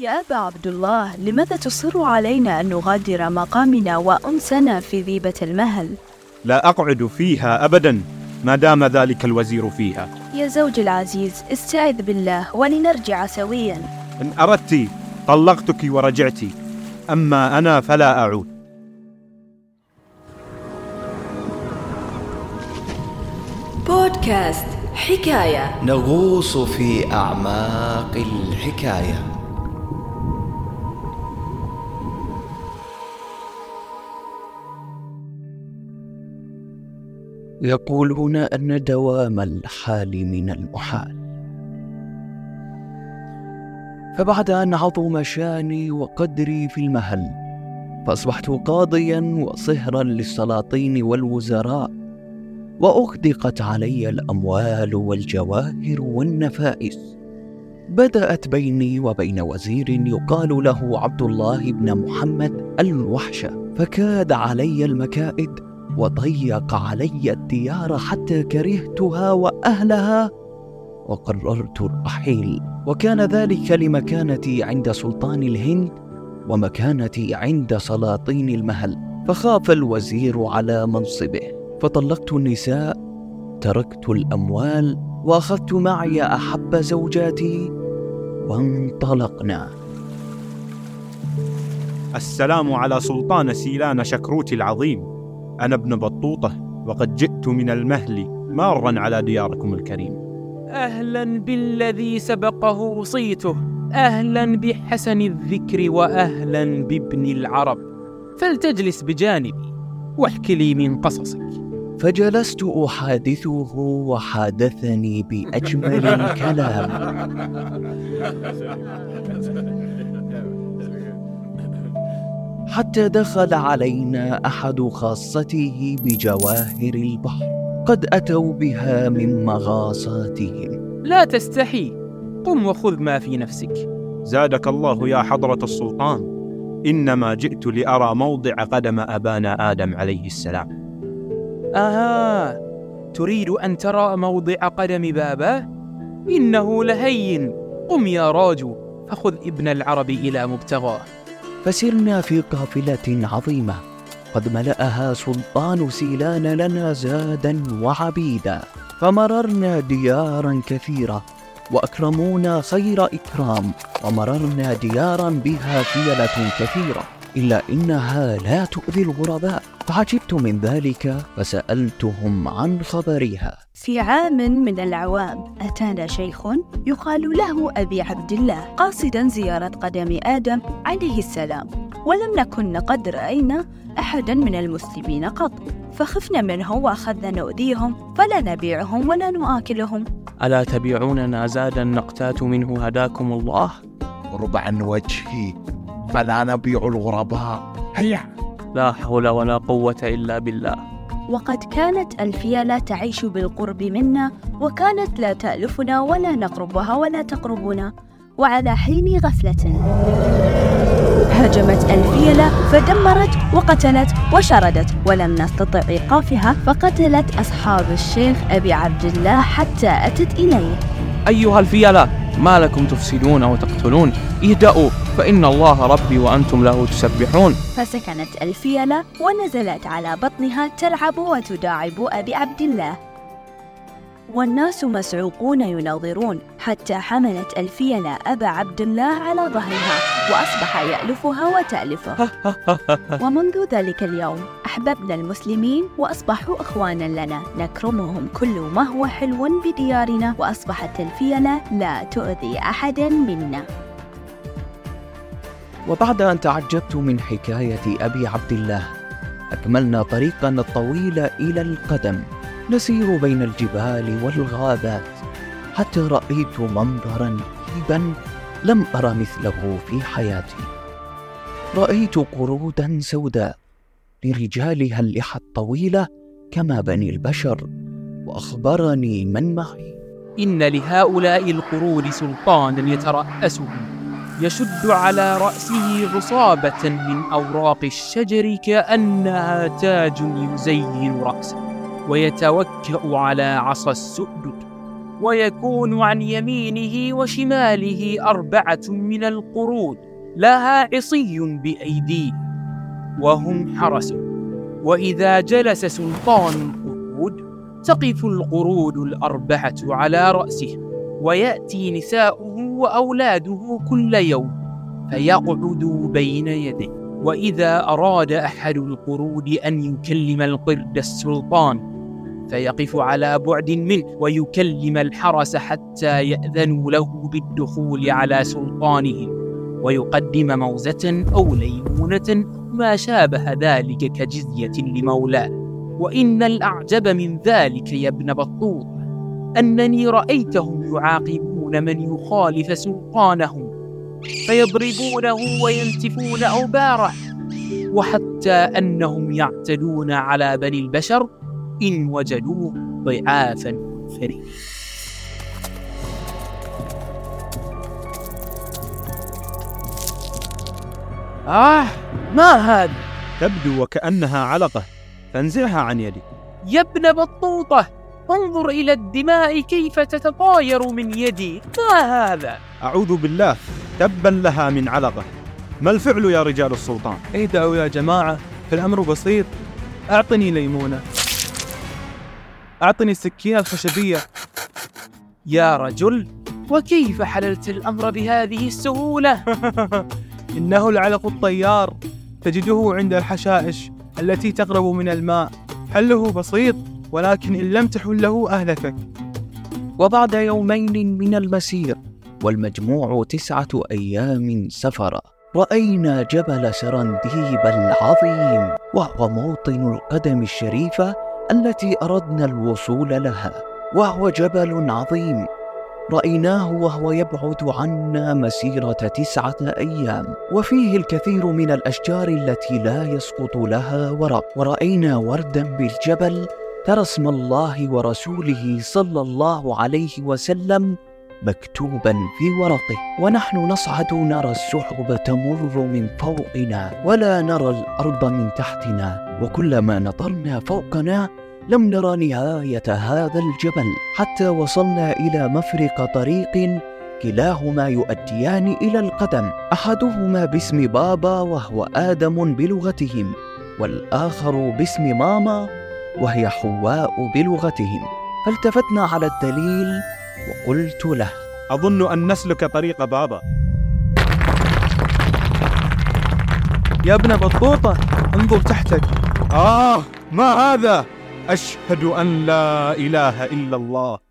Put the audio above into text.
يا أبا عبد الله لماذا تصر علينا أن نغادر مقامنا وأنسنا في ذيبة المهل؟ لا أقعد فيها أبدا ما دام ذلك الوزير فيها. يا زوج العزيز استعذ بالله ولنرجع سويا. إن أردت طلقتك ورجعت. أما أنا فلا أعود. بودكاست حكاية. نغوص في أعماق الحكاية. يقولون أن دوام الحال من المحال. فبعد أن عظم شاني وقدري في المهل فأصبحت قاضيا وصهرا للسلاطين والوزراء وأغدقت علي الأموال والجواهر والنفائس. بدأت بيني وبين وزير يقال له عبد الله بن محمد الوحشة فكاد علي المكائد. وضيق علي الديار حتى كرهتها وأهلها وقررت الرحيل. وكان ذلك لمكانتي عند سلطان الهند ومكانتي عند سلاطين المهل. فخاف الوزير على منصبه. فطلقت النساء تركت الأموال وأخذت معي أحب زوجاتي. وانطلقنا. السلام على سلطان سيلان شكروتي العظيم. أنا ابن بطوطة وقد جئت من المهل مارا على دياركم الكريم. أهلا بالذي سبقه صيته أهلا بحسن الذكر وأهلا بابن العرب. فلتجلس بجانبي واحك لي من قصصك. فجلست أحادثه وحادثني بأجمل الكلام. حتى دخل علينا أحد خاصته بجواهر البحر. قد أتوا بها من مغاصاتهم. لا تستحي. قم وخذ ما في نفسك. زادك الله يا حضرة السلطان. إنما جئت لأرى موضع قدم أبانا آدم عليه السلام. آها تريد أن ترى موضع قدم باباه إنه لهين. قم يا راجو فخذ ابن العرب إلى مبتغاه. فسرنا في قافلة عظيمة قد ملأها سلطان سيلان لنا زادا وعبيدا فمررنا ديارا كثيرة وأكرمونا خير إكرام ومررنا ديارا بها فيلة كثيرة. إلا إنها لا تؤذي الغرباء. فعجبت من ذلك فسألتهم عن خبرها. في عام من الأعوام أتانا شيخ يقال له أبي عبد الله قاصدا زيارة قدم آدم عليه السلام ولم نكن قد رأينا أحدا من المسلمين قط. فخفنا منه وأخذنا نؤذيهم فلا نبيعهم ولا نآكلهم ألا تبيعوننا زادا نقتات منه هداكم الله؟ ربع وجهي. فلا نبيع الغرباء. هيا. لا حول ولا قوة إلا بالله. وقد كانت الفيلة تعيش بالقرب منا وكانت لا تألفنا ولا نقربها ولا تقربنا. وعلى حين غفلة هاجمت الفيلة فدمرت وقتلت وشردت ولم نستطع إيقافها فقتلت أصحاب الشيخ أبي عبد الله حتى أتت إليه. أيها الفيلة ما لكم تفسدون وتقتلون. اهدأوا. فإن الله ربي وأنتم له تسبحون. فسكنت الفيلة ونزلت على بطنها تلعب وتداعب أبي عبد الله. والناس مسعوقون يناظرون حتى حملت الفيلة أبا عبد الله على ظهرها وأصبح يألفها وتألفه. ومنذ ذلك اليوم أحببنا المسلمين وأصبحوا إخوانا لنا. نكرمهم كل ما هو حلو بديارنا وأصبحت الفيلة لا تؤذي أحدا منا. وبعد أن تعجبت من حكاية أبي عبد الله أكملنا طريقنا الطويل إلى القدم. نسير بين الجبال والغابات حتى رأيت منظرا عجيبا لم أر مثله في حياتي. رأيت قرودا سوداء لرجالها اللحى الطويلة كما بني البشر وأخبرني من معي. إن لهؤلاء القرود سلطانا يترأسهم يشد على رأسه عصابة من أوراق الشجر كأنها تاج يزين رأسه ويتوكأ على عصا السؤدد ويكون عن يمينه وشماله أربعة من القرود لها عصي بأيديه وهم حرسه وإذا جلس سلطان القرود تقف القرود الأربعة على رأسه ويأتي نساؤه وأولاده كل يوم فيقعدوا بين يديه. وإذا أراد أحد القرود أن يكلم القرد السلطان فيقف على بعد منه ويكلم الحرس حتى يأذنوا له بالدخول على سلطانهم ويقدم موزة أو ليمونة ما شابه ذلك كجزية لمولاه. وإن الأعجب من ذلك يا ابن بطوط أنني رأيتهم يعاقبون من يخالف سلطانهم فيضربونه وينتفون أوباره وحتى أنهم يعتدون على بني البشر إن وجدوه ضعافا فريدا. آه ما هذا؟ تبدو وكأنها علقة فانزعها عن يدي يا ابن بطوطة! انظر إلى الدماء كيف تتطاير من يدي. ما هذا؟ أعوذ بالله تبا لها من علقة. ما الفعل يا رجال السلطان؟ اهدأوا يا جماعة فالأمر بسيط. أعطني ليمونة. أعطني السكينة الخشبية. يا رجل. وكيف حللت الأمر بهذه السهولة؟ إنه العلق الطيار تجده عند الحشائش التي تقرب من الماء. حله بسيط. ولكن إن لم تحل له أهلكك. وبعد يومين من المسير والمجموع تسعة أيام سفر رأينا جبل سرنديب العظيم وهو موطن القدم الشريفة التي أردنا الوصول لها وهو جبل عظيم. رأيناه وهو يبعد عنا مسيرة تسعة أيام وفيه الكثير من الأشجار التي لا يسقط لها ورق. ورأينا وردا بالجبل ترى اسم الله ورسوله صلى الله عليه وسلم مكتوبا في ورقه. ونحن نصعد نرى السحب تمر من فوقنا ولا نرى الأرض من تحتنا. وكلما نظرنا فوقنا لم نرى نهاية هذا الجبل. حتى وصلنا إلى مفرق طريق كلاهما يؤديان إلى القدم. أحدهما باسم بابا وهو آدم بلغتهم والآخر باسم ماما وهي حواء بلغتهم. فالتفتنا على الدليل وقلت له. أظن أن نسلك طريق بابا. يا ابن بطوطة انظر تحتك. آه ما هذا؟ أشهد أن لا إله إلا الله.